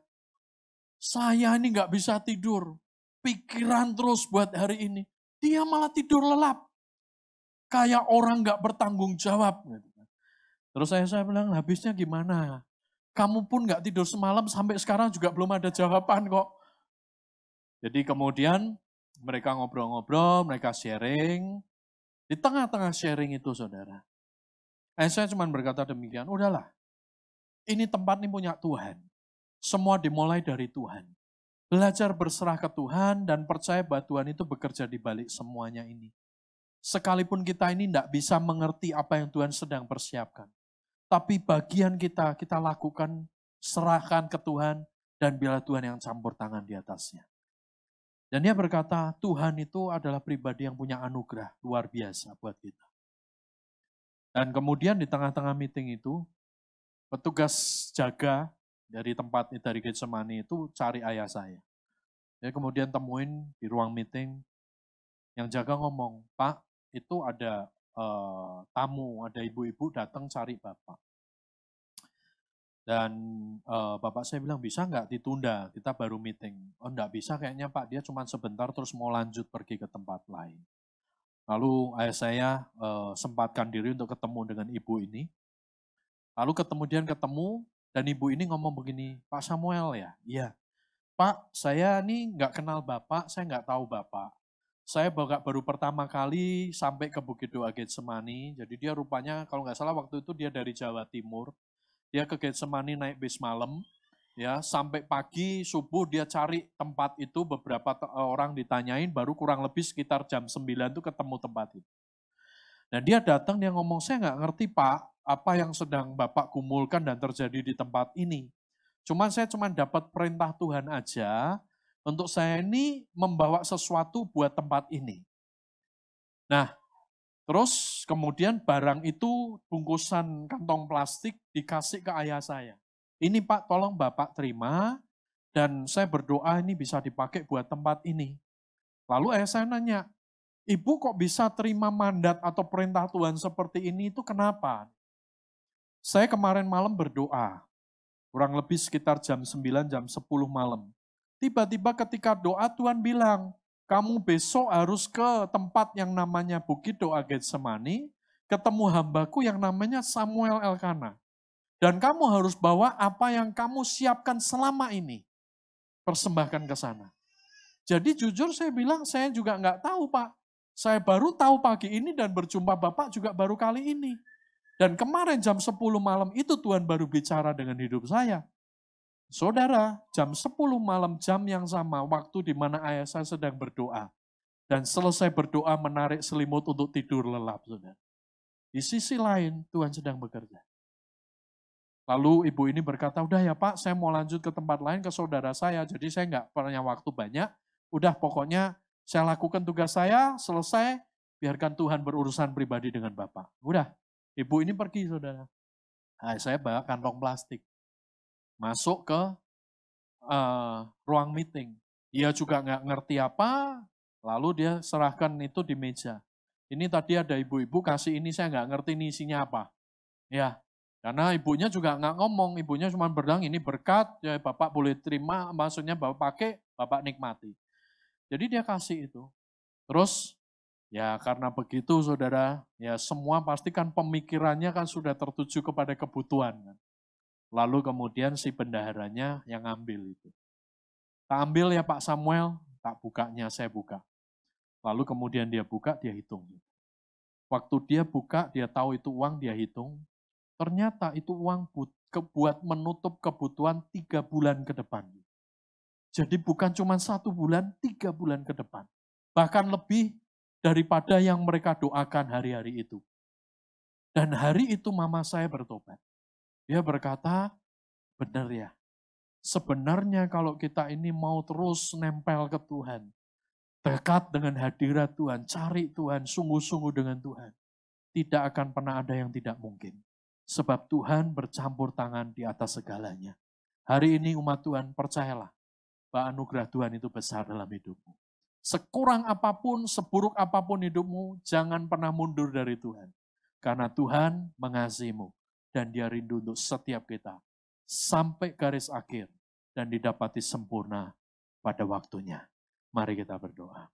Saya ini nggak bisa tidur, pikiran terus buat hari ini. Dia malah tidur lelap kayak orang nggak bertanggung jawab. Gitu kan. Terus saya saya bilang, habisnya gimana? Kamu pun nggak tidur semalam sampai sekarang juga belum ada jawaban kok. Jadi kemudian mereka ngobrol-ngobrol, mereka sharing. Di tengah-tengah sharing itu saudara. Eh, saya cuma berkata demikian, udahlah. ini tempat ini punya Tuhan. Semua dimulai dari Tuhan. Belajar berserah ke Tuhan dan percaya bahwa Tuhan itu bekerja di balik semuanya ini. Sekalipun kita ini tidak bisa mengerti apa yang Tuhan sedang persiapkan. Tapi bagian kita, kita lakukan, serahkan ke Tuhan, dan bila Tuhan yang campur tangan di atasnya. Dan dia berkata, Tuhan itu adalah pribadi yang punya anugerah luar biasa buat kita. Dan kemudian di tengah-tengah meeting itu, petugas jaga dari tempat dari Getsemani itu cari ayah saya. Dia kemudian temuin di ruang meeting, yang jaga ngomong, Pak, itu ada uh, tamu, ada ibu-ibu datang cari bapak. Dan uh, bapak saya bilang, bisa nggak ditunda, kita baru meeting. Oh nggak bisa kayaknya pak, dia cuma sebentar terus mau lanjut pergi ke tempat lain. Lalu ayah saya uh, sempatkan diri untuk ketemu dengan ibu ini. Lalu kemudian ketemu, dan ibu ini ngomong begini, Pak Samuel ya? Iya. Pak, saya ini nggak kenal Bapak, saya nggak tahu Bapak. Saya baru pertama kali sampai ke Bukit Doa Getsemani, jadi dia rupanya kalau nggak salah waktu itu dia dari Jawa Timur. Dia ke Getsemani naik bis malam, ya sampai pagi subuh dia cari tempat itu beberapa orang ditanyain baru kurang lebih sekitar jam 9 itu ketemu tempat itu. Dan dia datang dia ngomong saya nggak ngerti pak apa yang sedang Bapak kumulkan dan terjadi di tempat ini. Cuman saya cuma dapat perintah Tuhan aja untuk saya ini membawa sesuatu buat tempat ini. Nah, terus kemudian barang itu bungkusan kantong plastik dikasih ke ayah saya. Ini Pak, tolong Bapak terima dan saya berdoa ini bisa dipakai buat tempat ini. Lalu ayah saya nanya, Ibu kok bisa terima mandat atau perintah Tuhan seperti ini itu kenapa? Saya kemarin malam berdoa, kurang lebih sekitar jam 9, jam 10 malam. Tiba-tiba ketika doa Tuhan bilang, kamu besok harus ke tempat yang namanya Bukit Doa Getsemani, ketemu hambaku yang namanya Samuel Elkana. Dan kamu harus bawa apa yang kamu siapkan selama ini. Persembahkan ke sana. Jadi jujur saya bilang, saya juga nggak tahu Pak. Saya baru tahu pagi ini dan berjumpa Bapak juga baru kali ini. Dan kemarin jam 10 malam itu Tuhan baru bicara dengan hidup saya. Saudara, jam 10 malam jam yang sama waktu di mana ayah saya sedang berdoa. Dan selesai berdoa menarik selimut untuk tidur lelap, saudara. Di sisi lain Tuhan sedang bekerja. Lalu ibu ini berkata, udah ya pak, saya mau lanjut ke tempat lain ke saudara saya, jadi saya nggak punya waktu banyak. Udah pokoknya saya lakukan tugas saya, selesai, biarkan Tuhan berurusan pribadi dengan Bapak. Udah, Ibu ini pergi saudara. Nah, saya bawa kantong plastik. Masuk ke uh, ruang meeting. Dia juga nggak ngerti apa, lalu dia serahkan itu di meja. Ini tadi ada ibu-ibu kasih ini, saya nggak ngerti ini isinya apa. Ya, karena ibunya juga nggak ngomong, ibunya cuma bilang ini berkat, ya bapak boleh terima, maksudnya bapak pakai, bapak nikmati. Jadi dia kasih itu. Terus Ya karena begitu saudara, ya semua pasti kan pemikirannya kan sudah tertuju kepada kebutuhan. Kan. Lalu kemudian si bendaharanya yang ambil itu. Tak ambil ya Pak Samuel, tak bukanya saya buka. Lalu kemudian dia buka, dia hitung. Waktu dia buka, dia tahu itu uang, dia hitung. Ternyata itu uang buat menutup kebutuhan tiga bulan ke depan. Jadi bukan cuma satu bulan, tiga bulan ke depan. Bahkan lebih daripada yang mereka doakan hari-hari itu. Dan hari itu mama saya bertobat. Dia berkata, benar ya, sebenarnya kalau kita ini mau terus nempel ke Tuhan, dekat dengan hadirat Tuhan, cari Tuhan, sungguh-sungguh dengan Tuhan, tidak akan pernah ada yang tidak mungkin. Sebab Tuhan bercampur tangan di atas segalanya. Hari ini umat Tuhan, percayalah bahwa anugerah Tuhan itu besar dalam hidupmu. Sekurang apa pun, seburuk apa pun hidupmu, jangan pernah mundur dari Tuhan. Karena Tuhan mengasihimu dan dia rindu untuk setiap kita. Sampai garis akhir dan didapati sempurna pada waktunya. Mari kita berdoa.